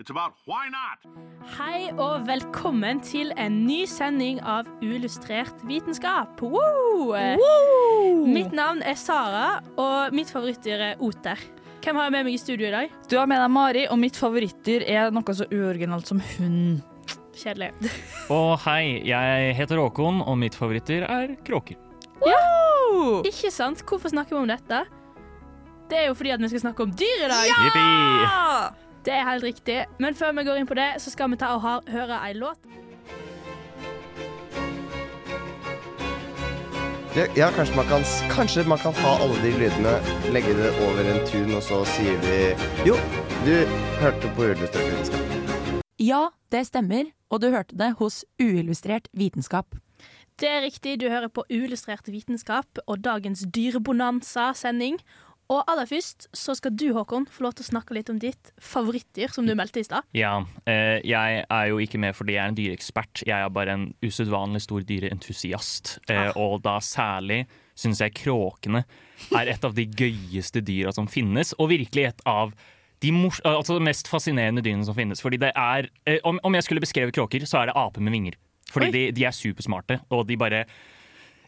it's about why not. Hei og velkommen til en ny sending av Uillustrert vitenskap. Woo! Mitt navn er Sara, og mitt favorittdyr er oter. Hvem har jeg med meg i studio i dag? Du har med deg Mari, og mitt favorittdyr er noe så uoriginalt som hund. Kjedelig. Og hei, jeg heter Håkon, og mitt favorittdyr er kråker. Ikke sant? Hvorfor snakker vi om dette? Det er jo fordi at vi skal snakke om dyr i dag. Jippi! Det er helt riktig. Men før vi går inn på det, så skal vi ta og høre ei låt. Ja, ja kanskje, man kan, kanskje man kan ha alle de lydene, legge det over en tun, og så sier vi Jo, du hørte på uillustrert vitenskap. Ja, det stemmer. Og du hørte det hos Uillustrert vitenskap. Det er riktig, du hører på Uillustrert vitenskap og dagens Dyrebonanza-sending. Og aller først så skal du, Håkon, få lov til å snakke litt om ditt favorittdyr, som du meldte i stad. Ja, eh, jeg er jo ikke med fordi jeg er en dyreekspert. Jeg er bare en usedvanlig stor dyreentusiast. Eh, og da særlig syns jeg kråkene er et av de gøyeste dyra som finnes, og virkelig et av de altså mest fascinerende dyrene som finnes. Fordi det er eh, om, om jeg skulle beskrevet kråker, så er det aper med vinger. Fordi de, de er supersmarte, og de bare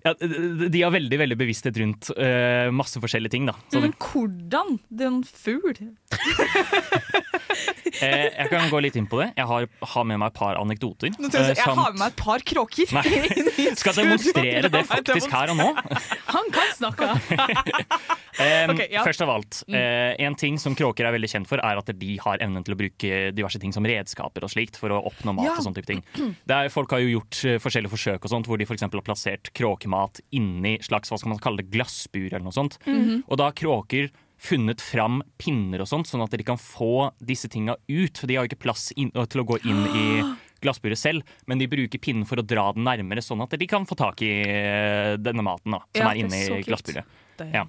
ja, de har veldig veldig bevissthet rundt uh, masse forskjellige ting. da Så Men hvordan? Det er en fugl. Eh, jeg kan gå litt inn på det. Jeg har, har med meg et par anekdoter. Nå tror jeg, eh, jeg har med meg et par kråker. Nei, Skal demonstrere det faktisk her og nå. Han kan snakke! Eh, okay, ja. Først av alt, eh, en ting som kråker er veldig kjent for, er at de har evnen til å bruke diverse ting som redskaper og slikt for å oppnå mat Ja. og sånne type ting. Det er, folk har jo gjort forskjellige forsøk og sånt, hvor de for eksempel har plassert kråkemat inni slags, hva skal man kalle det, glassbur eller noe sånt. Og da har kråker funnet fram pinner og sånt, sånn at de kan få disse tinga ut. For de har jo ikke plass inn, til å gå inn i glassburet selv, men de bruker pinnen for å dra den nærmere, sånn at de kan få tak i eh, denne maten da, som Ja, er inni glassburet. Ja.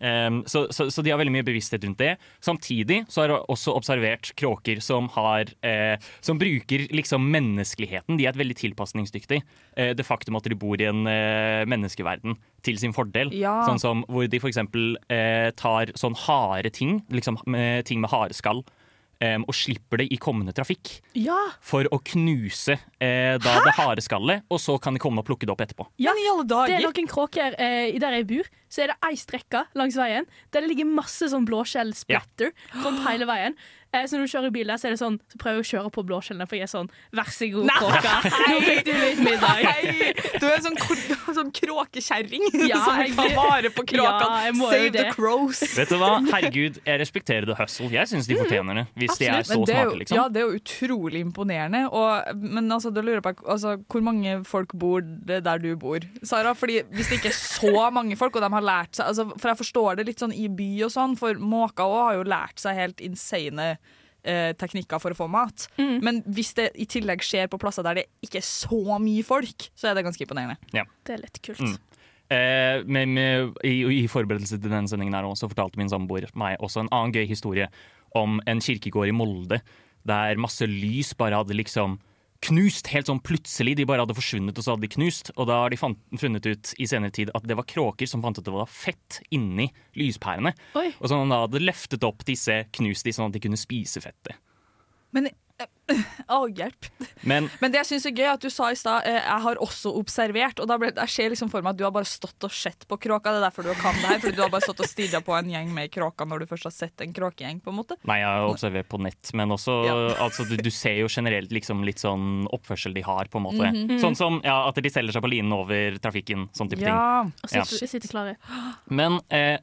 Um, så, så, så de har veldig mye bevissthet rundt det. Samtidig så har jeg også observert kråker som har eh, Som bruker liksom menneskeligheten. De er veldig tilpasningsdyktig. Eh, det faktum at de bor i en eh, menneskeverden til sin fordel. Ja. Sånn som hvor de f.eks. Eh, tar sånn harde ting, liksom med, ting med hareskall, Um, og slipper det i kommende trafikk. Ja! For å knuse eh, da det harde skallet, og så kan de komme og plukke det opp etterpå. Ja, i alle Det er noen kråker eh, der jeg bor, så er det ei strekke langs veien der det ligger masse sånn blåskjell-splatter rundt hele veien. Eh, så når du kjører bil der, så er det sånn Så prøver jeg å kjøre på blåskjellene, for jeg er sånn Vær så god, kråka. Nå fikk du litt middag. Nei. du er en sånn, sånn kråkekjerring Ja, som vil ta vare på kråkene. Ja, jeg Save the crows. Vet du hva? Herregud, jeg respekterer the hustle. Jeg syns de fortjener det. Hvis de er Mm, så er jo, smarte, liksom. Ja, det er jo utrolig imponerende. Og, men altså, da lurer jeg på altså, hvor mange folk bor der du bor, Sara? Fordi Hvis det ikke er så mange folk, og de har lært seg altså, For jeg forstår det litt sånn i by og sånn, for måker òg har jo lært seg helt insane eh, teknikker for å få mat. Men hvis det i tillegg skjer på plasser der det ikke er så mye folk, så er det ganske imponerende. Det er litt kult. Mm. Eh, men med, i, I forberedelse til denne sendingen her også, fortalte min samboer meg også en annen gøy historie om en kirkegård i Molde der masse lys bare hadde liksom knust helt sånn plutselig. De bare hadde forsvunnet, og så hadde de knust. Og da har de fant, funnet ut i senere tid at det var kråker som fant ut at det var fett inni lyspærene. Oi. Og så han da hadde løftet opp disse, knust de sånn at de kunne spise fettet. Men Å, hjelp. Men Men det jeg synes er gøy, at du sa i stad eh, jeg har også observert. Og da ble, Jeg ser liksom for meg at du har bare stått og sett på kråka. Det er derfor du kan det her, fordi du har bare stått og stirra på en gjeng med kråka når du først har sett en kråkegjeng. på en måte Nei, jeg har observert på nett, men også Ja. altså, du, du ser jo generelt liksom litt sånn oppførsel de har, på en måte. Sånn som ja, at de selger seg på linen over trafikken, sånn type ting. Ja. Og Ja. sitter, sitter klare. Men eh,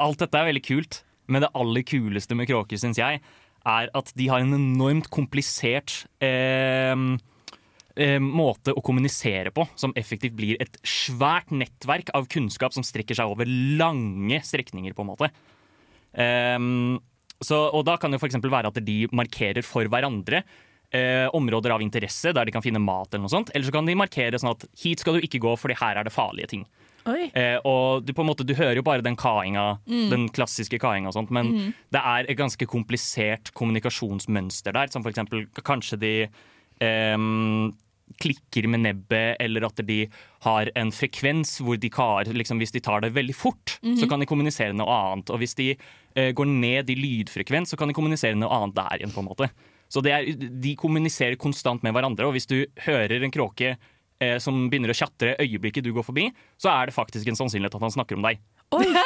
alt dette er veldig kult, men det aller kuleste med kråker, syns jeg, er at de har en enormt komplisert eh, måte å kommunisere på, som effektivt blir et svært nettverk av kunnskap som strekker seg over lange strekninger, på en måte. Um, så, og da kan det f.eks. være at de markerer for hverandre eh, områder av interesse der de kan finne mat, eller noe sånt. Eller så kan de markere sånn at hit skal du ikke gå, fordi her er det farlige ting. Eh, og du, på en måte, du hører jo bare den kainga, den klassiske kainga og sånt, men det er et ganske komplisert kommunikasjonsmønster der, som for eksempel kanskje de eh, klikker med nebbet, eller at de har en frekvens hvor de kar, liksom, hvis de tar det veldig fort, så kan de kommunisere noe annet. Og hvis de eh, går ned i lydfrekvens, så kan de kommunisere noe annet der igjen, på en måte. Så det er, de kommuniserer konstant med hverandre, og hvis du hører en kråke eh, som begynner å tjatre øyeblikket du går forbi, så er det faktisk en sannsynlighet at han snakker om deg. Oi!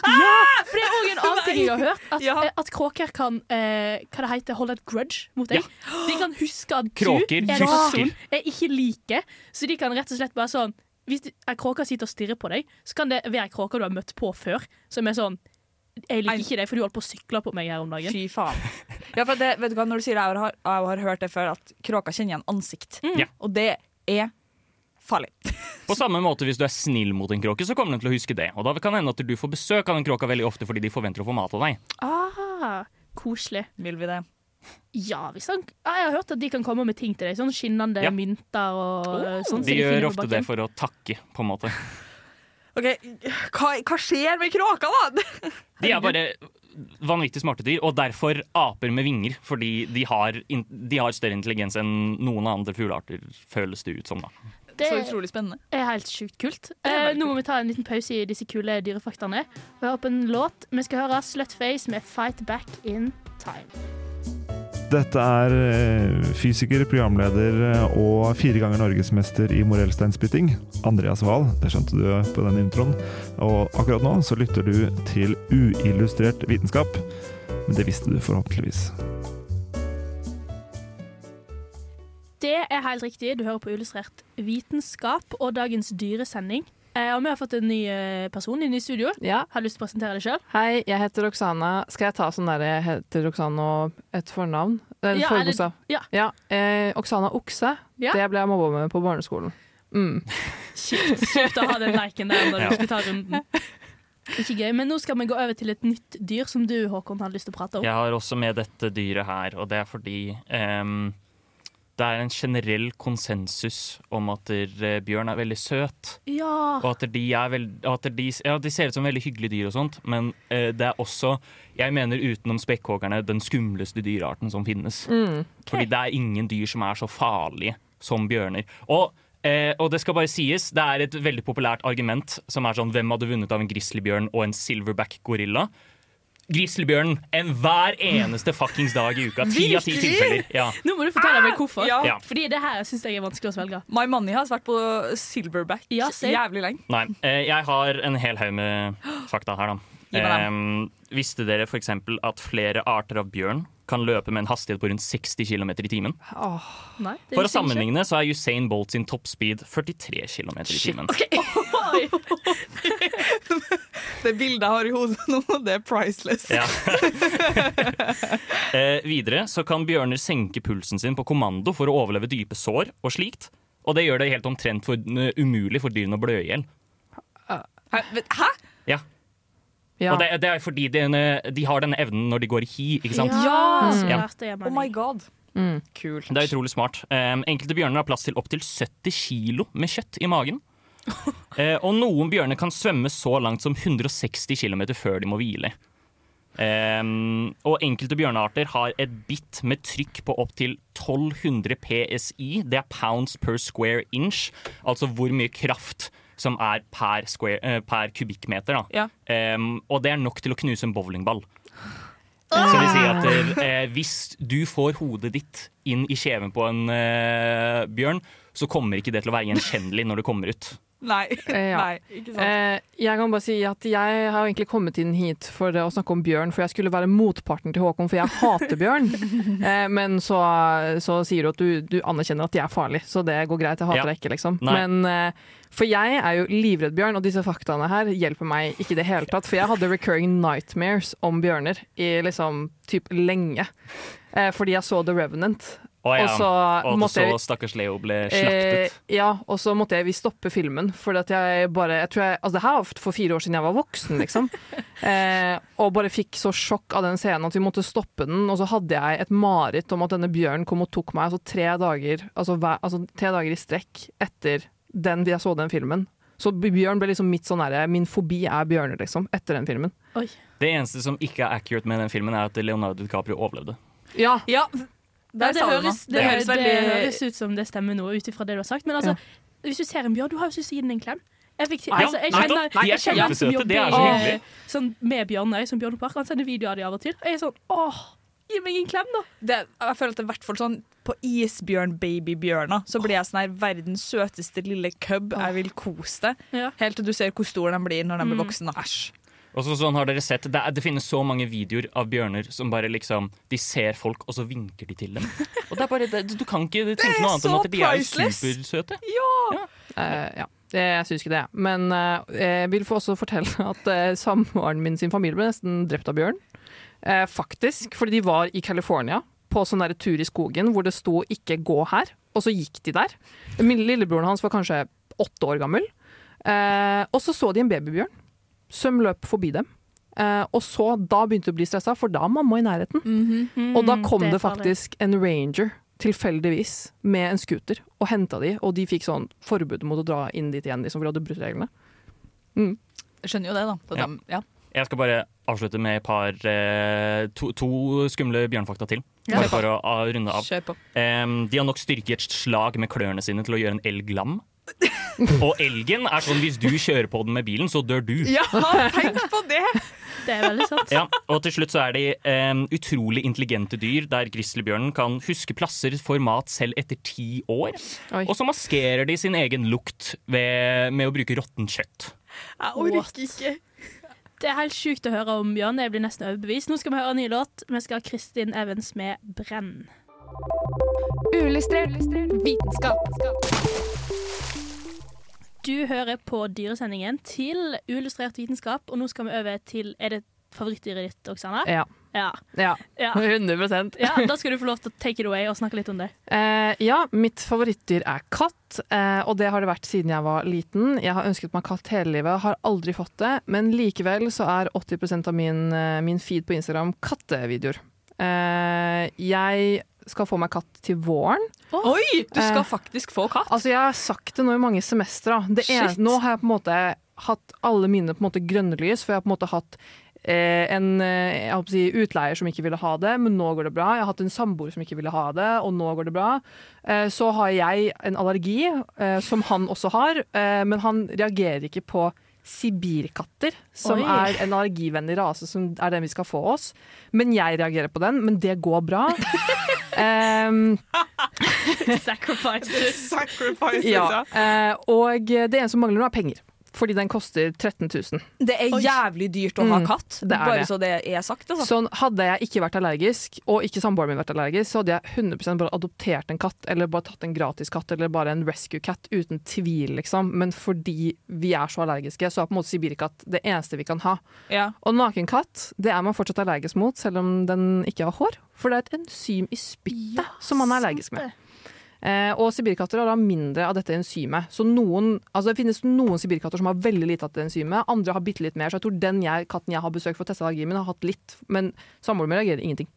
Ja! For det er òg en annen ting jeg har hørt. At, Ja. eh, at kråker kan eh, hva det heter, holde et grudge mot deg. De kan huske at du er en person jeg ikke liker. Så de kan rett og slett bare sånn Hvis en kråke sitter og stirrer på deg, så kan det være kråker du har møtt på før, som er sånn Jeg liker ikke deg, for du holdt på å sykle på meg her om dagen. Fy faen. Ja, for det, vet du hva, når du sier det, jeg har, jeg har hørt det før, at kråker kjenner igjen ansikt. Ja. Og det er farlig. På samme måte hvis du er snill mot en kråke, så kommer den til å huske det. Og da kan det hende at du får besøk av den kråka veldig ofte fordi de forventer å få mat av deg. Ah, koselig. Vil vi det? Ja, hvis han, ja, jeg har hørt at de kan komme med ting til deg. Sånn skinnende Ja. mynter og oh, sånn. som De gjør ofte det for å takke, på en måte. Ok, Hva, hva skjer med kråka, da? De er bare vanvittig smarte dyr, og derfor aper med vinger. Fordi de har, de har større intelligens enn noen andre fuglearter, føles det ut som. da. Det Så utrolig spennende. er helt sjukt kult. Eh, nå må vi ta en liten pause i disse kule dyrefaktaene. Vi høre på en låt. Vi skal høre Slutface med 'Fight Back In Time'. Dette er eh, fysiker, programleder eh, og fire ganger norgesmester i morellsteinspytting, Andreas Wahl. Det skjønte du på den introen. Og akkurat nå så lytter du til uillustrert vitenskap. Men det visste du forhåpentligvis. Det er helt riktig. Du hører på Illustrert vitenskap og dagens dyresending. Eh, og vi har fått en ny eh, person inn i studio. Ja, Har du lyst til å presentere deg sjøl? hei, jeg heter Roxana. Skal jeg ta sånn der jeg heter Roxana og et fornavn? Det er Ja, forbokstav. ja. ja. Eh, Oksana Okse. Ja. Det ble jeg mobba med på barneskolen. Mm. Kjipt kjipt å ha den leken der når Ja. du skal ta runden. Ikke gøy, men nå skal vi gå over til et nytt dyr som du, Håkon, hadde lyst til å prate om. Jeg har også med dette dyret her, og det er fordi ehm, det er en generell konsensus om at der, bjørn er veldig søt. Ja. Og at de, er veld, at de, ja, de ser ut som veldig hyggelige dyr og sånt, men eh, det er også, jeg mener utenom spekkhoggerne, den skumleste dyrearten som finnes. Mm. Fordi det er ingen dyr som er så farlige som bjørner. Og, eh, og det skal bare sies, det er et veldig populært argument som er sånn hvem hadde vunnet av en grizzlybjørn og en silverback gorilla? Grizzlybjørnen enhver eneste fuckings dag i uka. Ti av ti tilfeller. Ja. Nå må du fortelle meg hvorfor. Ja. Ja. Fordi det her syns jeg er vanskelig å svelge. My Money har vært på silverback Ja, jævlig lenge. Nei, eh, jeg har en hel haug med fakta her, da. Gi meg Eh, visste dere f.eks. at flere arter av bjørn kan løpe med en hastighet på rundt 60 km i timen? Åh, Nei, det For å sammenligne så er Usain Bolt sin toppspeed 43 km i timen. Okay. Det bildet jeg har i hodet nå, det er priceless. Ja. eh, videre så kan bjørner senke pulsen sin på kommando for å overleve dype sår og slikt. Og det gjør det helt omtrent for, uh, umulig for dyrene å blø i hjel. Hæ? vet- Hæ? Ja. Ja. Og det, det er fordi de, de har denne evnen når de går i hi. ikke sant? Ja, lærte Oh my god. Mm. Kult. Det er utrolig smart. Um, enkelte bjørner har plass til opptil 70 kilo med kjøtt i magen. uh, og noen bjørner kan svømme så langt som 160 km før de må hvile. Um, og enkelte bjørnearter har et bitt med trykk på opptil 1200 PSI. Det er pounds per square inch, altså hvor mye kraft som er per, square, eh, per kubikkmeter. Da. Ja. Um, og det er nok til å knuse en bowlingball. Så det vil si at eh, hvis du får hodet ditt inn i kjeven på en eh, bjørn, så kommer ikke det til å være gjenkjennelig når det kommer ut. Nei. Eh, ja. Nei, ikke sant. Eh, jeg kan bare si at jeg har egentlig kommet inn hit for å snakke om bjørn, for jeg skulle være motparten til Håkon, for jeg hater bjørn. eh, men så, så sier du at du, du anerkjenner at de er farlige, så det går greit. Jeg hater Ja. det ikke, liksom. Nei. Men eh, for jeg er jo livredd bjørn, og disse faktaene her hjelper meg ikke i det hele tatt. For jeg hadde recurring nightmares om bjørner i liksom typ lenge. Eh, fordi jeg så The Revenant. Å ja. Og så Og måtte så stakkars Leo ble Eh, slaktet. ja, og så måtte jeg vi stoppe filmen. For at jeg bare jeg tror jeg, altså Det her var for fire år siden jeg var voksen, liksom. eh, og bare fikk så sjokk av den scenen at vi måtte stoppe den. Og så hadde jeg et mareritt om at denne bjørnen kom og tok meg altså tre dager altså, hver, altså, tre dager i strekk etter den jeg så den filmen. Så bjørn ble liksom mitt sånn herre Min fobi er bjørner, liksom. Etter den filmen. Det eneste som ikke er accurate med den filmen, er at Leonardo DiCaprio overlevde. Ja, Ja, Ja, det, høres, det, Det høres det, veldig høres ut som det stemmer noe ut ifra det du har sagt. Men altså, hvis du ser en bjørn, du har jo lyst til å gi den en klem. Jeg, fikk, Ja, altså, jeg kjenner, er jeg kjenner en som det er jobber så hyggelig. sånn, med Bjørnøy, som Bjørnepark. Han sender videoer av de av og til. Og jeg er sånn åh, gi meg en klem, da! det, jeg føler at det er i hvert fall sånn på isbjørn-babybjørna så blir jeg sånn her verdens søteste lille cub. Jeg vil kose deg. Ja. Helt til du ser hvor stor den blir når den blir voksen. Æsj. Og så sånn har dere sett, det, er, det finnes så mange videoer av bjørner som bare liksom De ser folk, og så vinker de til dem. Og det er bare, det, Du kan ikke tenke noe annet enn at de er supersøte. Ja! ja. Jeg syns ikke det. Men uh, jeg vil få også fortelle at uh, samboeren min sin familie ble nesten drept av bjørn. Uh, faktisk. Fordi de var i California på sånn der tur i skogen hvor det sto 'ikke gå her', og så gikk de der. Min Lillebroren hans var kanskje åtte år gammel. Eh, og så så de en babybjørn som løp forbi dem. Uh, og så, da begynte de å bli stressa, for da er mamma i nærheten. Mm, Og da kom det, det, faktisk en ranger tilfeldigvis med en scooter og henta de, og de fikk sånn forbud mot å dra inn dit igjen, liksom, for de hadde brutt reglene. Jeg skjønner jo det, da. Ja. De, ja. Jeg skal bare avslutte med et par eh, to, to skumle bjørnfakta til. Bare for å runde av. Kjør på. Em, de har nok styrke i et slag med klørne sine til å gjøre en elg lam. Og elgen er sånn hvis du kjører på den med bilen, så dør du. Ja, tenk på det! Det er veldig sant. Ja, og til slutt så er de um, utrolig intelligente dyr, der grizzlybjørnen kan huske plasser for mat selv etter ti år. Oi. Og så maskerer de sin egen lukt ved, med å bruke råttent kjøtt. Jeg orker ikke. Det er helt sjukt å høre om Bjørn. Jeg blir nesten overbevist. Nå skal vi høre en ny låt. Vi skal ha Kristin Evans med 'Brenn'. Uillustrert vitenskap. Du hører på dyresendingen til Uillustrert vitenskap, og nå skal vi over til Er det favorittdyret ditt, Oksana? Ja. Ja. ja. Ja. 100% ja. Da skal du få lov til å take it away og snakke litt om det. Eh, ja, mitt favorittdyr er katt, eh, og det har det vært siden jeg var liten. Jeg har ønsket meg katt hele livet, har aldri fått det, men likevel så er 80% av min, eh, min feed på Instagram kattevideoer. Eh, jeg skal få meg katt til våren. Oi! Du skal Eh, faktisk få katt. Altså, jeg har sagt det nå i mange semestre. nå har jeg på en måte hatt alle mine på en måte grønne lys, for jeg har på en måte hatt eh, en eh, jeg håper å si, utleier som ikke ville ha det, men nå går det bra. Jeg har hatt en samboer som ikke ville ha det, og nå går det bra. Eh, så har jeg en allergi, eh, som han også har, eh, men han reagerer ikke på sibirkatter, som Oi. er en allergivennlig rase, som er den vi skal få oss. Men jeg reagerer på den, men det går bra. um, Sacrifices. Sacrifices, ja. Eh, og det eneste som mangler nå, er penger. Fordi den koster 13 000. Det er jævlig dyrt å ha Mm, katt. det er Bare det. så det er sagt. Altså. Sånn, hadde jeg ikke vært allergisk, og ikke samboeren min vært allergisk, så hadde jeg 100% bare adoptert en katt, eller bare tatt en gratis katt, eller bare en rescue cat, uten tvil, liksom. Men fordi vi er så allergiske, så er på en måte sibirkatt det eneste vi kan ha. Ja. Og nakenkatt, det er man fortsatt allergisk mot, selv om den ikke har hår. For det er et enzym i spyttet som man er allergisk med. Eh, og sibirkatter har da mindre av dette enzymet. Så noen, altså det finnes noen sibirkatter som har veldig lite av dette enzymet, andre har bitte litt mer. Så jeg tror den jeg, katten jeg har besøkt for å teste allergien min, har hatt litt. Men samboeren min reagerer ingenting.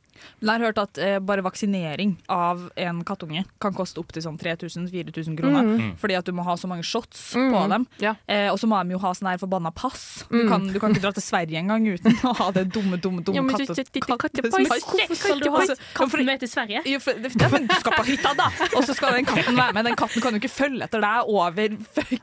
Men jeg har hørt at eh, bare vaksinering av en kattunge kan koste opptil sånn 3000-4000 kroner. Mm. Mm. Fordi at du må ha så mange shots Mm. på dem. Ja. Eh, og så må de jo ha sånn her forbanna pass. Du, Mm. kan, du kan ikke dra til Sverige engang uten å ha det dumme, dumme, dumme Ja, men katte- du- du- katte- kattepass. Hvorfor skal du ha katten med til Sverige? Jo, for, det, men du skal på hytta, da! Og så skal den katten være med. Den katten kan jo ikke følge etter deg over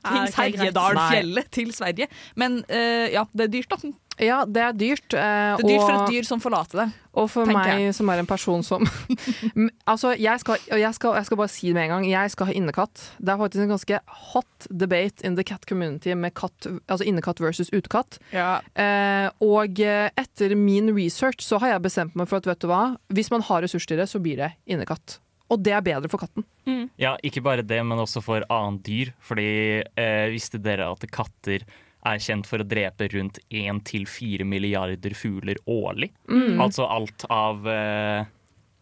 Ah, fuckings. Herjedalfjellet til Sverige. Men eh, ja, det er dyrt, da. Ja, det er dyrt. eh, Det er dyrt for et dyr som forlater det. Og for meg jeg. som er en person som Altså, jeg skal, jeg, skal, jeg skal bare si det med en gang. Jeg skal ha innekatt. Det er faktisk en ganske hot debate in the cat community med katt, altså innekatt versus utekatt. Ja. Eh, og eh, etter min research så har jeg bestemt meg for at vet du hva, hvis man har ressurser til det, så blir det innekatt. Og det er bedre for katten. Ja, ikke bare det, men også for annet dyr. Fordi eh, visste dere at katter er kjent for å drepe rundt 1-4 milliarder fugler årlig? Altså alt av uh,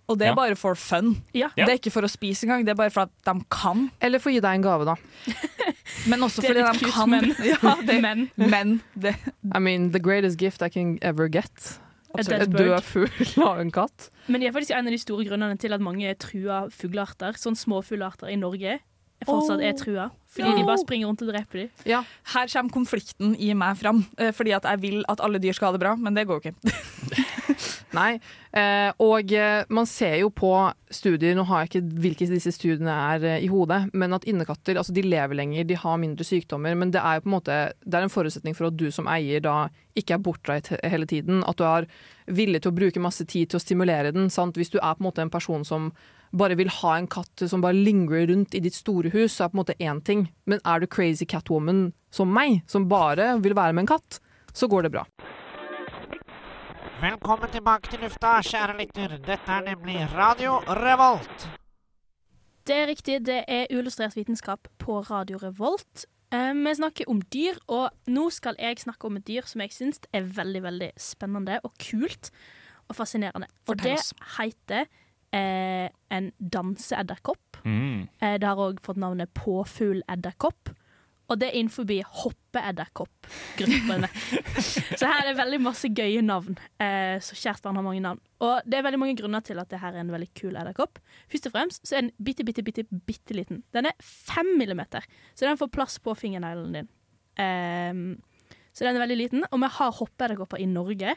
Og det er Ja. bare for fun. Ja. Det er ikke for å spise engang, det er bare for at de kan. Eller for å gi deg en gave, da. Men også fordi de cute, kan. men- Ja, det, Men men det, I mean, the greatest gift I can ever get. En død fugl av en katt. Men det er faktisk en av de store grunnene til at mange trua fuglearter, sånn småfuglearter i Norge, fortsatt er trua. Fordi de bare springer rundt og dreper dem. Ja. Her kommer konflikten i meg fram. eh, Fordi at jeg vil at alle dyr skal ha det bra, men det går jo ikke. Nei. Eh, og eh, man ser jo på studier, nå har jeg ikke hvilke disse studiene er eh, i hodet, men at innekatter altså de lever lenger, de har mindre sykdommer. Men det er jo på en måte Det er en forutsetning for at du som eier da ikke er bortreist hele tiden. At du er villig til å bruke masse tid til å stimulere den. Sant? Hvis du er på en måte en person som bare vil ha en katt som bare lingrer rundt i ditt store hus, så er på en måte én ting. Men er du crazy catwoman som meg, som bare vil være med en katt, så går det bra. Velkommen tilbake til lufta, kjære lytter. Dette er nemlig Radio Revolt. Det er riktig, det er uillustrert vitenskap på Radio Revolt. Eh, vi snakker om dyr, og nå skal jeg snakke om et dyr som jeg syns er veldig veldig spennende og kult og fascinerende. Og det oss. heter eh, en danseedderkopp. mm. Eh, det har òg fått navnet påfugledderkopp. Og det er innenfor hoppeedderkoppgruppene. så her er det veldig masse gøye navn. Eh, så barn har mange navn. Og det er veldig mange grunner til at det her er en veldig kul edderkopp. Først og fremst så er den bitte, bitte, bitte, bitte liten. Den er fem millimeter, så den får plass på fingerneglen din. Eh, så den er veldig liten. Og vi har hoppeedderkopper i Norge.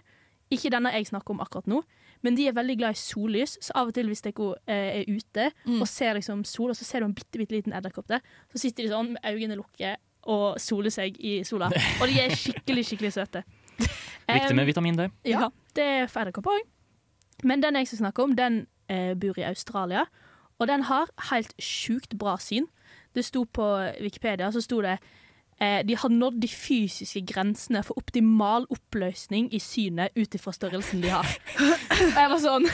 Ikke denne jeg snakker om akkurat nå, men de er veldig glad i sollys. Så av og til hvis dere eh, er ute og ser liksom sol, og så ser du en bitte, bitte liten edderkopp der, så sitter de sånn med øynene lukket og soler seg i sola. Og de er skikkelig, skikkelig søte. Viktig med vitamin D. ja, det er for edderkopper òg. Men den jeg skal snakke om, den eh, bor i Australia. Og den har helt sjukt bra syn. Det sto på Wikipedia så sto det de har nådd de fysiske grensene for optimal oppløsning i synet ut ifra størrelsen de har. Og jeg var sånn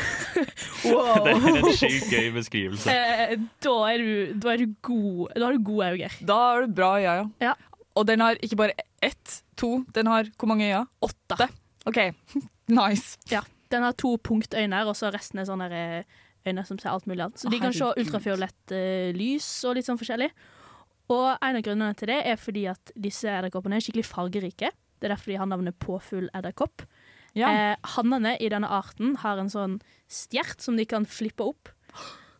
wow. Det er en sjukt gøy beskrivelse. Eh, da, er du, da er du god Da har du gode øyne. Da er du bra øyne, ja. Ja. Og den har ikke bare ett, to, den har hvor mange øyne? Åtte. OK, nice. Ja, den har to punktøyne, og så resten er sånne eh, øyne som ser alt mulig annet. Så de kan se ultrafiolett uh, lys og litt sånn forskjellig. Og en av grunnene til det er fordi at disse edderkoppene er skikkelig fargerike. Det er derfor de har navnet påfugledderkopp. Ja. Eh, Hannene i denne arten har en sånn stjert som de kan flippe opp.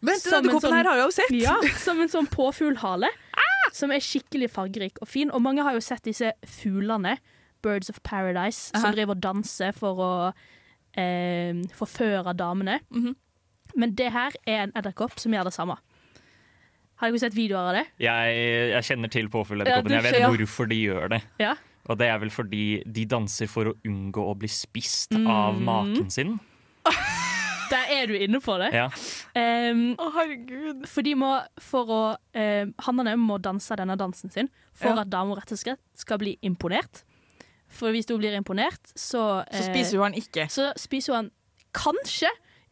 Vent, som en denne koppen sånn- her har jeg jo sett. Ja, som en sånn påfuglhale. Som er skikkelig fargerik og fin. Og mange har jo sett disse fuglene, Birds of Paradise, Aha. som driver og danser for å eh, forføre damene. Mhm. Men det her er en edderkopp som gjør det samme. Har dere sett videoer av det? Jeg, jeg kjenner til påfugledderkoppen. Ja, Jeg vet ja. hvorfor de gjør det. Ja. Og det er vel fordi de danser for å unngå å bli spist Mm. av maken sin. Der er du inne på det. Ja. Um, Å, herregud. for de må, for å eh, Hannene må danse denne dansen sin for Ja. at dama rett og slett skal bli imponert. For hvis hun blir imponert, så Så eh, spiser hun han ikke. så spiser hun kanskje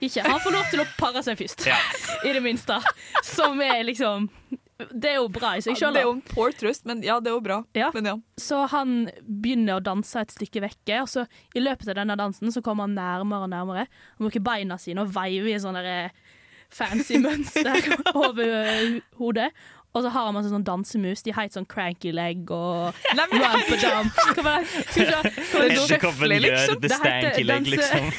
ikke. Han får lov til å pare seg først, Ja. i det minste. Som er liksom Det er jo bra i seg Det er jo en poor trøst, men ja, det er jo bra. Ja. Men ja. Så han begynner å danse et stykke vekke, og så i løpet av denne dansen så kommer han nærmere og nærmere. Han bruker beina sine og veiver i sånne der fancy mønster over eh, hodet. Og så har man sånn dansemus. De heter sånn cranky leg og Nei, men rumpadam. Det? er ikke. Hva var? Edderkoppen liksom. gjør the stanky leg, liksom.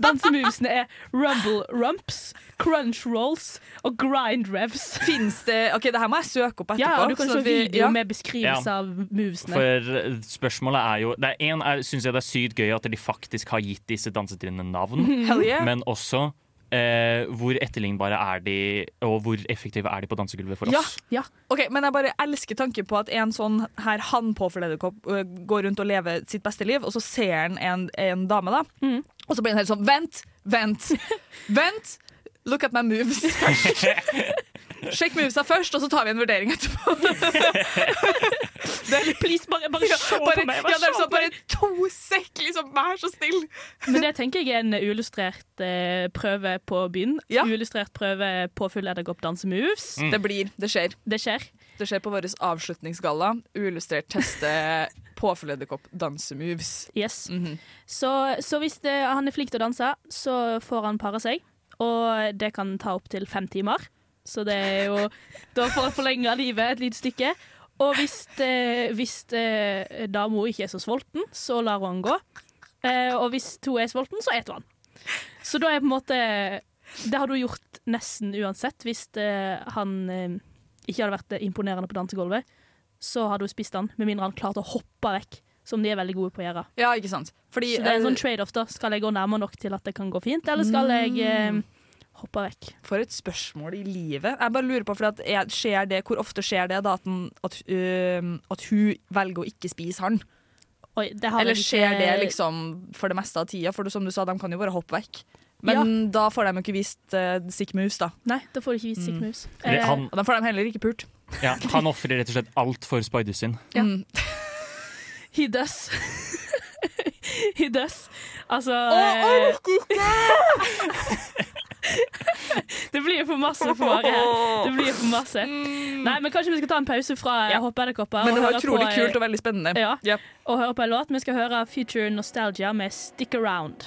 Dansemusene er rumble rumps, crunch rolls og grind revs. Fins det OK, det her må jeg søke opp etterpå. Ja, du kan se video ja. med beskrivelse Ja. av movesene. For eh, spørsmålet er jo det er En syns jeg det er sykt gøy at de faktisk har gitt disse dansetrinnene navn. Hell yeah. Men også eh, hvor etterlignbare er de, og hvor effektive er de på dansegulvet for oss? ja. Ok, Men jeg bare elsker tanken på at en sånn her hannpåfugledderkopp øh, går rundt og lever sitt beste liv, og så ser han en, en dame, da. Mm. Og så blir han helt sånn Vent! Vent! Vent! Look at my moves. Sjekk movesa først, og så tar vi en vurdering etterpå. Please, bare, bare se bare, på meg! ja, Bare det er se sånn, bare to sekk, liksom. Vær så snill. Men det tenker jeg er en uillustrert eh, prøve på byen. Ja. Uillustrert prøve på full edderkopp dansemoves. Mm. Det blir. Det skjer. Det skjer. Det skjer på vår avslutningsgalla. Uillustrert teste påfugledderkopp dansemoves. Yes. Mhm. Så, så hvis det, han er flink til å danse, så får han pare seg. Og det kan ta opptil fem timer. Så det er jo Da får han forlenga livet et lite stykke. Og hvis, eh, hvis eh, dama ikke er så sulten, så lar hun han gå. Eh, og hvis hun er sulten, så eter hun han. Så da er på en måte Det hadde hun gjort nesten uansett hvis eh, han eh, ikke hadde vært imponerende på dansegulvet. Så hadde hun spist han, med mindre han klarte å hoppe vekk, som de er veldig gode på å gjøre. Ja, ikke sant? Fordi, Så det er en eh, sånn trade-off, da. Skal jeg gå nærmere nok til at det kan gå fint, eller skal jeg hoppe vekk? For et spørsmål i livet. Jeg bare lurer på, for at er, skjer det, Hvor ofte skjer det da at, den, at, uh, at hun velger å ikke spise han? Oi, det har Eller ikke- skjer det liksom for det meste av tida? For som du sa, de kan jo bare hoppe vekk. Men da får de jo ikke vist uh, sick moves, da. Nei, da får de ikke vist sick Mm. moves. Eh, han- Og da får de heller ikke pult. Ja, han ofrer rett og slett alt for Spider sin. Ja. Mm. He does. He does. Altså Å, eh, Det blir for masse for Mari. Det blir for masse. Nei, men Kanskje vi skal ta en pause fra Mm. Ja. Hoppe edderkopper Men det var utrolig på, kult og veldig spennende. Ja. yep. og høre på en låt. Vi skal høre Future Nostalgia med Stick Around.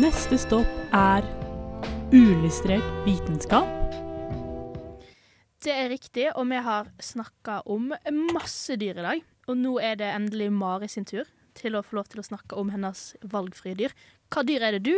Neste stopp er uillustrert vitenskap. Det er riktig, og vi har snakka om masse dyr i dag. Og nå er det endelig Mari sin tur til å få lov til å snakke om hennes valgfrie dyr. Hva dyr er det du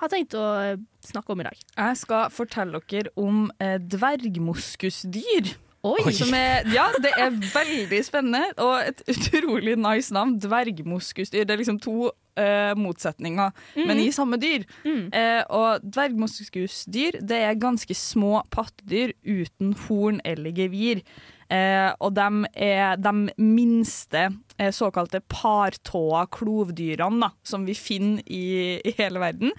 har tenkt å eh, snakke om i dag? Jeg skal fortelle dere om eh, dvergmoskusdyr. Oi! Som er, ja, det er veldig spennende, og et utrolig nice navn. Dvergmoskusdyr. Det er liksom to eh, motsetninger, men i samme dyr. Mm. Eh, og dvergmoskusdyr det er ganske små pattedyr uten horn eller gevir. Eh, og de er de minste eh, såkalte partåa klovdyrene da, som vi finner i, i hele verden.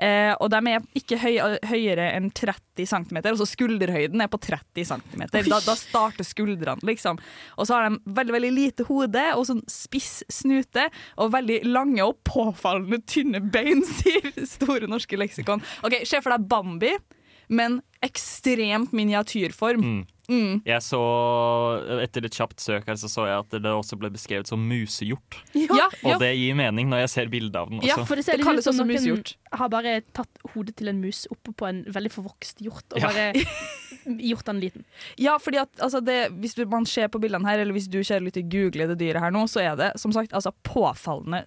Eh, og de er ikke høy, høyere enn 30 cm, altså skulderhøyden er på 30 cm. Da, da starter skuldrene, liksom. Og så har de veldig veldig lite hode og sånn spiss snute og veldig lange og påfallende tynne bein, sier Store norske leksikon. Ok, Se for deg Bambi, men ekstremt miniatyrform. Mm. Mm. Jeg så, Etter et kjapt søk her så så jeg at det også ble beskrevet som musehjort. Ja, Og det gir mening når jeg ser bilde av den Ja. For det ser Det litt ut som også noen musehjort. har bare tatt hodet til en mus oppå på en veldig forvokst hjort og Ja. bare gjort den liten. Ja, fordi at altså det, Hvis man ser på bildene her, eller hvis du kjære lytter googler det dyret her nå, så er det som sagt altså påfallende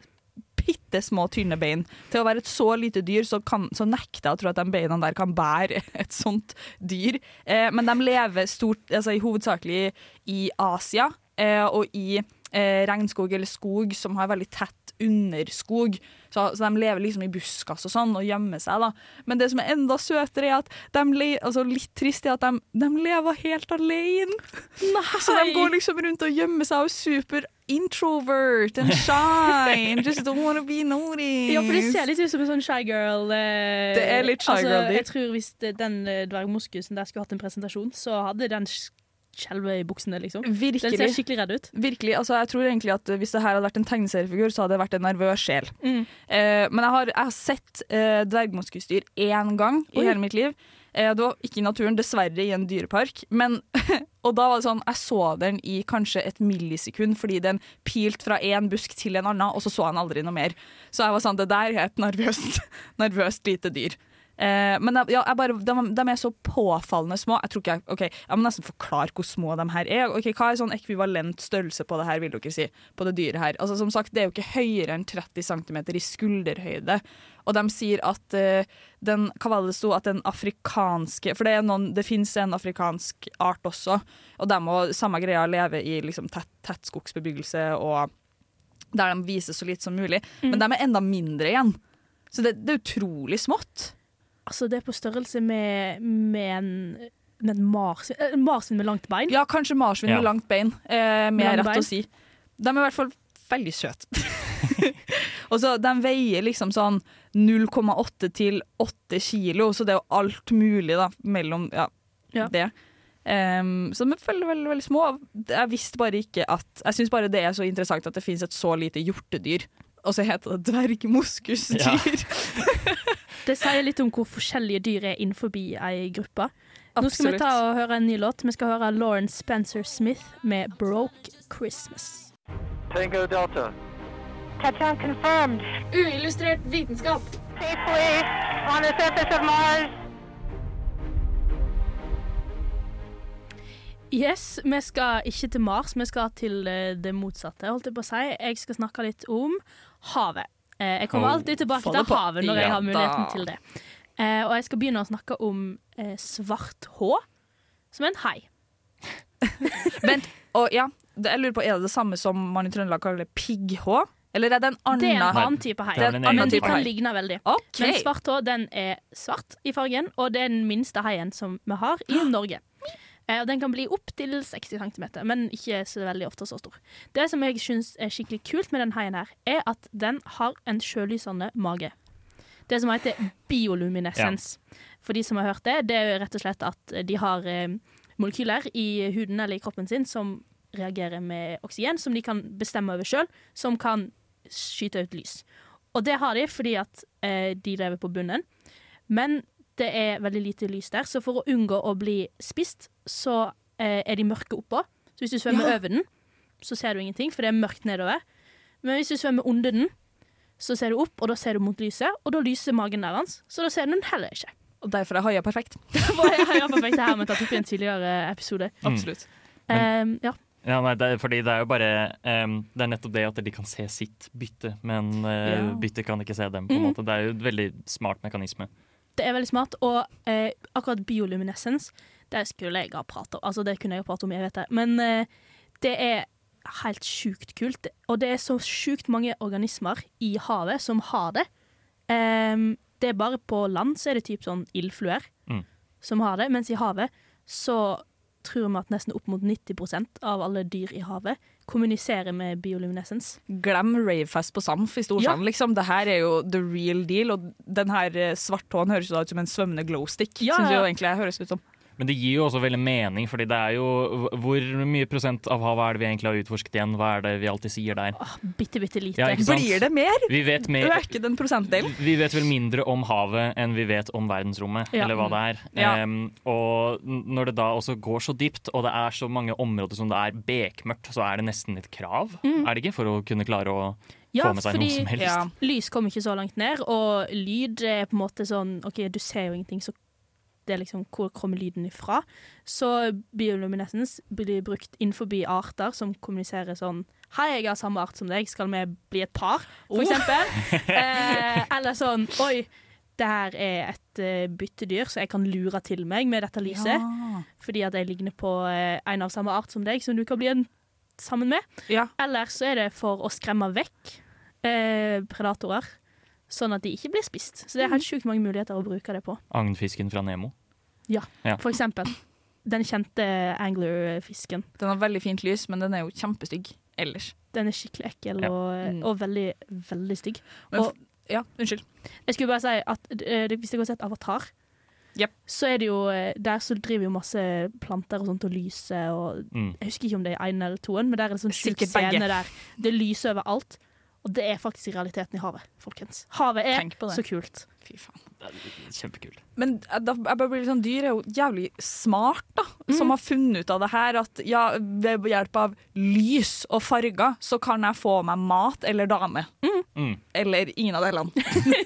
bitte små, tynne bein. Til å være et så lite dyr, så, kan, så nekter jeg å tro at de beina der kan bære et sånt dyr. Eh, men de lever stort, altså hovedsakelig i Asia eh, og i eh, regnskog eller skog som har veldig tett underskog. Så, så de lever liksom i buskas og sånn og gjemmer seg. da. Men det som er enda søtere, er at de altså litt trist er at de, de lever helt alene. Så de går liksom rundt og gjemmer seg og er super introvert and shy. Just don't wanna be noticed. Ja, for det ser litt ut som en sånn shy girl. Eh, Det er litt shy altså, girl-dyr. Jeg tror hvis den eh, dvergmoskusen der skulle hatt en presentasjon, så hadde den skjelvet i buksene, liksom. Den ser skikkelig redd ut. Virkelig, altså jeg tror egentlig at Hvis det her hadde vært en tegneseriefigur, så hadde det vært en nervøs sjel. Mm. Eh, men jeg har, jeg har sett eh, dvergmoskusdyr én gang i Oi. hele mitt liv. Eh, det var ikke i naturen, dessverre i en dyrepark. Men, og da var det sånn, Jeg så den i kanskje et millisekund fordi den pilte fra én busk til en annen, og så så han aldri noe mer. Så jeg var sånn, det der er et nervøst, nervøst lite dyr. Eh, men ja, bare, de, de er så påfallende små. Jeg tror ikke jeg, ok, jeg må nesten forklare hvor små de her er. Okay, hva er sånn ekvivalent størrelse på det her, vil dere si? På det dyret her. Altså, som sagt, det er jo ikke høyere enn 30 cm i skulderhøyde. Og de sier at eh, den Hva var det det sto? At den afrikanske For det, er noen, det fins en afrikansk art også, og de må samme greia leve i liksom, tett, tettskogsbebyggelse og der de viser så lite som mulig. Men de er enda mindre igjen. Så det, det er utrolig smått. Altså, det er på størrelse med, med en med en marsvin, eh, marsvin med langt bein. Ja, kanskje marsvin Ja. med langt bein. Eh, Med med rett bein. å si. De er i hvert fall veldig søte. og så De veier liksom sånn 0,8 til 8 kilo, så det er jo alt mulig da, mellom ja, Ja. det. Um, så de er veldig, veldig, veldig små. Jeg visste bare ikke at Jeg syns bare det er så interessant at det finnes et så lite hjortedyr, og så heter det dvergmoskusdyr. Det sier litt om hvor forskjellige dyr er innenfor ei gruppe. Nå skal vi ta og høre en ny låt. Vi skal høre Lauren Spencer Smith med 'Broke Christmas'. Tango Delta. Touchdown confirmed. Uillustrert vitenskap. Safely on the surface of Mars. Yes, vi skal ikke til Mars, vi skal til eh, det motsatte, holdt jeg på å si. Jeg skal snakke litt om havet. Eh, Jeg kommer Oh, alltid tilbake til havet når jeg har muligheten da. til det. Eh, Og jeg skal begynne å snakke om eh, svart H, som er en hai. Vent, og ja, det, jeg lurer på, Er det det samme som man i Trøndelag kaller pigghå? Eller er det en annen Det er en annen type hai. Men de kan hai. ligne veldig. Okay. Men svart H den er svart i fargen, og det er den minste haien som vi har i Norge. Eh, og Den kan bli opptil 60 cm, men ikke så veldig ofte så stor. Det som jeg syns er skikkelig kult med den haien, her, er at den har en sjølysende mage. Det som heter bioluminescens. For de som har hørt det, det er rett og slett at de har eh, molekyler i huden eller i kroppen sin som reagerer med oksygen, som de kan bestemme over sjøl, som kan skyte ut lys. Og det har de fordi at eh, de lever på bunnen. Men det er veldig lite lys der, så for å unngå å bli spist, så eh, er de mørke oppå. Så hvis du svømmer Ja. over den, så ser du ingenting, for det er mørkt nedover. Men hvis du svømmer under den, så ser du opp, og da ser du mot lyset, og da lyser magen der hans, så da ser du den heller ikke. Og derfor er haia perfekt. Er jeg perfekt det her vi tatt opp i en tidligere episode. Absolutt. Um, ja. Ja, nei, det er, fordi det er jo bare um, Det er nettopp det at de kan se sitt bytte, men uh, Ja. byttet kan ikke se dem. på en Mm. måte Det er jo en veldig smart mekanisme. Det er veldig smart, og eh, akkurat bioluminescens, det skulle jeg ha prata om. Altså, det kunne jeg ha prata om jeg vet det. Men eh, det er helt sjukt kult. Og det er så sjukt mange organismer i havet som har det. Um, det er bare på land så er det typ sånn ildfluer Mm. som har det, mens i havet så tror vi at nesten opp mot 90% av alle dyr i havet kommuniserer med bioluminescens. Glem ravefest på Samf i Storsand, liksom. Det her er jo the real deal. Og den her svarttåen høres ut som en svømmende glowstick. Ja, Synes jeg jo egentlig høres ut som. Men det gir jo også veldig mening, fordi det er jo Hvor mye prosent av havet er det vi egentlig har utforsket igjen? Hva er det vi alltid sier der? Åh, bitte, bitte lite. Ja. Blir det mer? Vi vet, mer, Øke den prosentdelen? vi vet vel mindre om havet enn vi vet om verdensrommet, Ja. eller hva det er. Ja. Um, og når det da også går så dypt, og det er så mange områder som det er bekmørkt, så er det nesten et krav, er det ikke, for å kunne klare å Ja, få med seg noe som helst? ja. lys kommer ikke så langt ned, og lyd er på en måte sånn OK, du ser jo ingenting, så det er liksom hvor kommer lyden ifra. Så bioluminescens blir brukt innenfor arter som kommuniserer sånn Hei, jeg har samme art som deg, skal vi bli et par? For eksempel. eh, eller sånn Oi, det her er et uh, byttedyr, så jeg kan lure til meg med dette lyset. Fordi at jeg ligner på uh, en av samme art som deg, som du kan bli en sammen med. Ja. Eller så er det for å skremme vekk uh, predatorer, sånn at de ikke blir spist. Så det er helt sjukt mange muligheter å bruke det på. Agnfisken fra Nemo. Ja, Ja. for eksempel. Den kjente angler-fisken. Den har veldig fint lys, men den er jo kjempestygg ellers. Den er skikkelig ekkel Ja. og, Mm. og veldig, veldig stygg. Men Og- ja, unnskyld. Jeg skulle bare si at eh, hvis dere har sett Avatar, yep. så er det jo eh, Der så driver jo masse planter og sånt og lyser og Mm. Jeg husker ikke om det er én eller toen, men der er det sånn sjuk scene der det lyser overalt. Og det er faktisk realiteten i havet, folkens. Havet er så kult. Fy faen. Kjempekult. Men da, jeg bare blir litt sånn, dyr er jo jævlig smart, da. Som har funnet ut av det her at ja, ved hjelp av lys og farger så kan jeg få meg mat eller dame. Mm. Eller ingen av delene.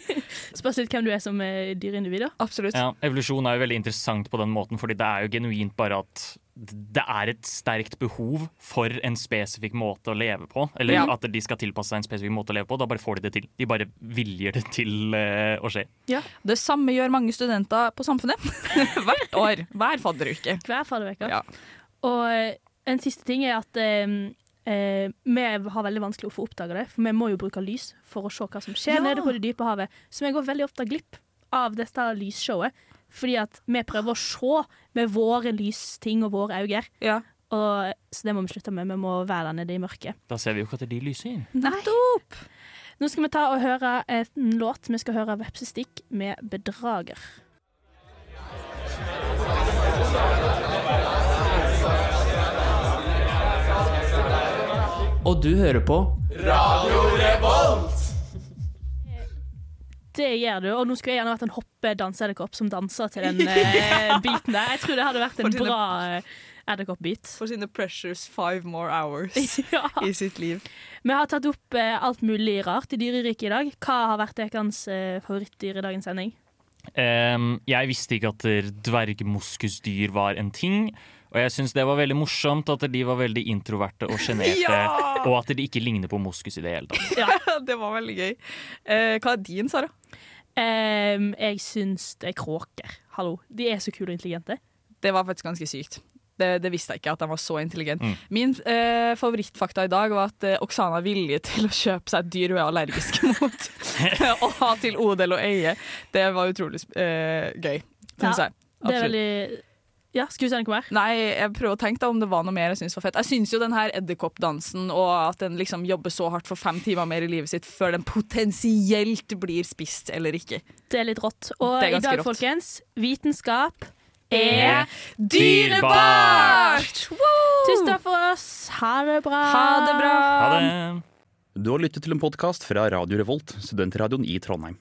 Spørs litt hvem du er som eh, dyreindivid. Absolutt. Ja, evolusjon er jo veldig interessant på den måten, fordi det er jo genuint bare at det er et sterkt behov for en spesifikk måte å leve på. Eller Ja. at de skal tilpasse seg en spesifikk måte å leve på. Da bare får de det til. De bare viljer det til uh, å skje. Det samme gjør mange studenter på Samfunnet. Hvert år. Hver fadderuke. Hver fadderuke. Ja. Og eh, en siste ting er at eh, eh, vi har veldig vanskelig å få oppdaga det, for vi må jo bruke lys for å se hva som skjer Ja. nede på det dype havet. Så vi går veldig ofte glipp av dette lysshowet. Fordi at vi prøver å se med våre lysting og våre øyne. Ja. Og, så det må vi slutte med. Vi må være der nede i mørket. Da ser vi jo ikke at de lyser. Nettopp! Nå skal vi ta og høre en låt. Vi skal høre Vepsestikk med 'Bedrager'. Og du hører på Radio Revolt! Det gjør du. Og nå skulle jeg gjerne vært en hoppe-danseedderkopp som danser til den eh, beaten der. Jeg tror det hadde vært en sine- bra eh, edderkopp-beat. For sine precious five more hours i sitt liv. Vi har tatt opp eh, alt mulig rart i dyreriket i dag. Hva har vært deres eh, favorittdyr i dagens sending? Um, jeg visste ikke at dvergmoskusdyr var en ting. Og jeg syns det var veldig morsomt at de var veldig introverte og sjenerte. Ja! Og at de ikke ligner på moskus i det hele tatt. Ja, det var veldig gøy. Uh, hva er din, Sara? Em, jeg syns det er kråker. Hallo. De er så kule og intelligente. Det var faktisk ganske sykt. Det, det visste jeg ikke, at de var så intelligente. Mm. Min eh, favorittfakta i dag var at eh, Oksana er villig til å kjøpe seg et dyr hun er allergisk mot. og ha til odel og eie. Det var utrolig eh, gøy, syns Ja, jeg. Det er veldig Ja, skulle du si noe mer? Nei, jeg prøver å tenke da om det var noe mer jeg syns var fett. Jeg syns jo den her edderkoppdansen og at den liksom jobber så hardt for fem timer mer i livet sitt før den potensielt blir spist eller ikke. Det er litt rått. Og er i dag, rått. folkens, vitenskap Er dyrebart! Tusen takk for oss. Ha det bra. Ha det bra. Ha det. Du har lyttet til en podkast fra Radio Revolt, studentradioen i Trondheim.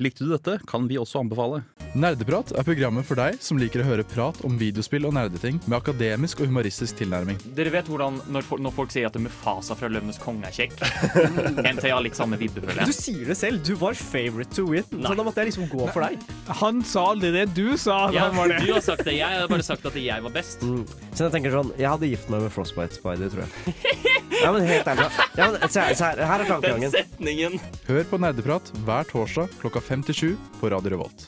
Likte du dette, kan vi også anbefale. Nerdeprat er programmet for deg som liker å høre prat om videospill og nerdeting med akademisk og humoristisk tilnærming. Dere vet hvordan når folk, når folk sier at Mufasa fra Løvenes konge er kjekk? NT har litt samme vibbe, føler Du sier det selv. Du var favorite to win. Så da måtte jeg liksom gå for deg. Han sa aldri det du sa. Ja, han var det. du har sagt det. Jeg har bare sagt at jeg var best. Mm. Så jeg tenker sånn Jeg hadde gift meg med Frostbite Spider, tror jeg. Ja, men helt ærlig. Ja, men, se, her- se her, her er tankegangen. setningen. Hør på Nerdeprat hver torsdag klokka fem til sju på Radio Revolt.